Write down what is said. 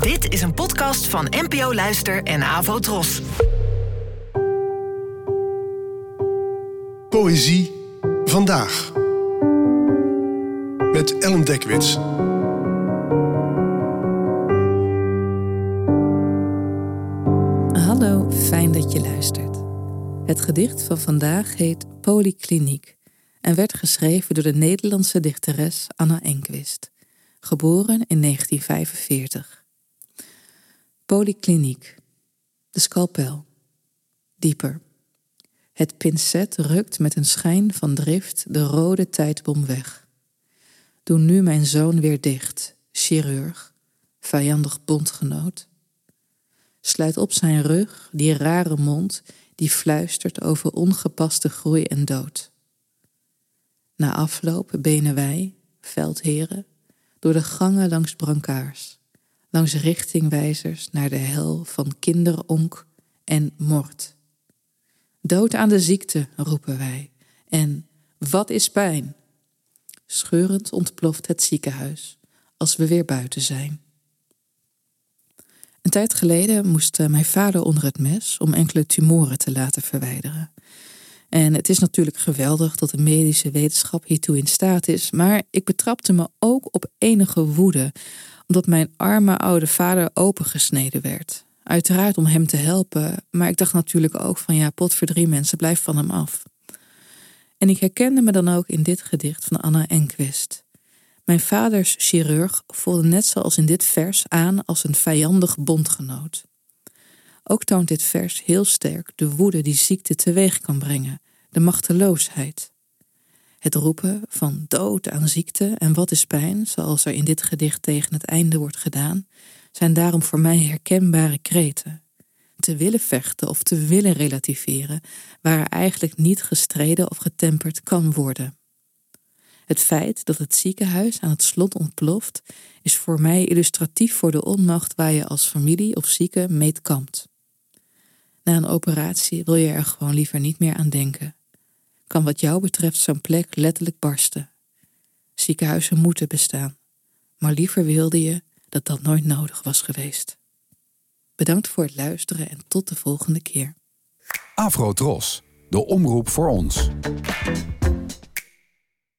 Dit is een podcast van NPO Luister en Avo Tros. Poëzie vandaag. Met Ellen Dekwits. Hallo, fijn dat je luistert. Het gedicht van vandaag heet Polykliniek en werd geschreven door de Nederlandse dichteres Anna Enquist, geboren in 1945. Polykliniek. De scalpel. Dieper. Het pincet rukt met een schijn van drift de rode tijdbom weg. Doe nu mijn zoon weer dicht, chirurg, vijandig bondgenoot. Sluit op zijn rug die rare mond die fluistert over ongepaste groei en dood. Na afloop benen wij, veldheren, door de gangen langs brancards, langs richtingwijzers naar de hel van kinderonk en moord. Dood aan de ziekte, roepen wij, en wat is pijn? Scheurend ontploft het ziekenhuis als we weer buiten zijn. Een tijd geleden moest eh, mijn vader onder het mes om enkele tumoren te laten verwijderen. En het is natuurlijk geweldig dat de medische wetenschap hiertoe in staat is, maar ik betrapte me ook op enige woede, omdat mijn arme oude vader opengesneden werd. Uiteraard om hem te helpen, maar ik dacht natuurlijk ook van ja, pot voor drie mensen, blijf van hem af. En ik herkende me dan ook in dit gedicht van Anna Enquist. Mijn vaders chirurg voelde net zoals in dit vers aan als een vijandig bondgenoot. Ook toont dit vers heel sterk de woede die ziekte teweeg kan brengen, de machteloosheid. Het roepen van dood aan ziekte en wat is pijn, zoals er in dit gedicht tegen het einde wordt gedaan, zijn daarom voor mij herkenbare kreten. Te willen vechten of te willen relativeren, waar er eigenlijk niet gestreden of getemperd kan worden. Het feit dat het ziekenhuis aan het slot ontploft, is voor mij illustratief voor de onmacht waar je als familie of zieke mee kampt. Na een operatie wil je er gewoon liever niet meer aan denken. Kan wat jou betreft zo'n plek letterlijk barsten. Ziekenhuizen moeten bestaan, maar liever wilde je dat dat nooit nodig was geweest. Bedankt voor het luisteren en tot de volgende keer. Afro Tros, de omroep voor ons.